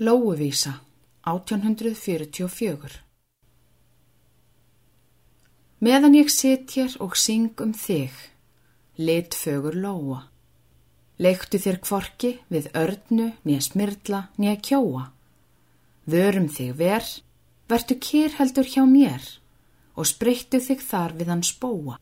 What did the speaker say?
Lóuvísa 1844 Meðan ég sit hér og syng um þig, lit fögur lóa. Leiktu þér kvorki við örnu, nýja smirla, nýja kjóa. Vörum þig ver, vertu kýr heldur hjá mér og spreyttu þig þar við hann spóa.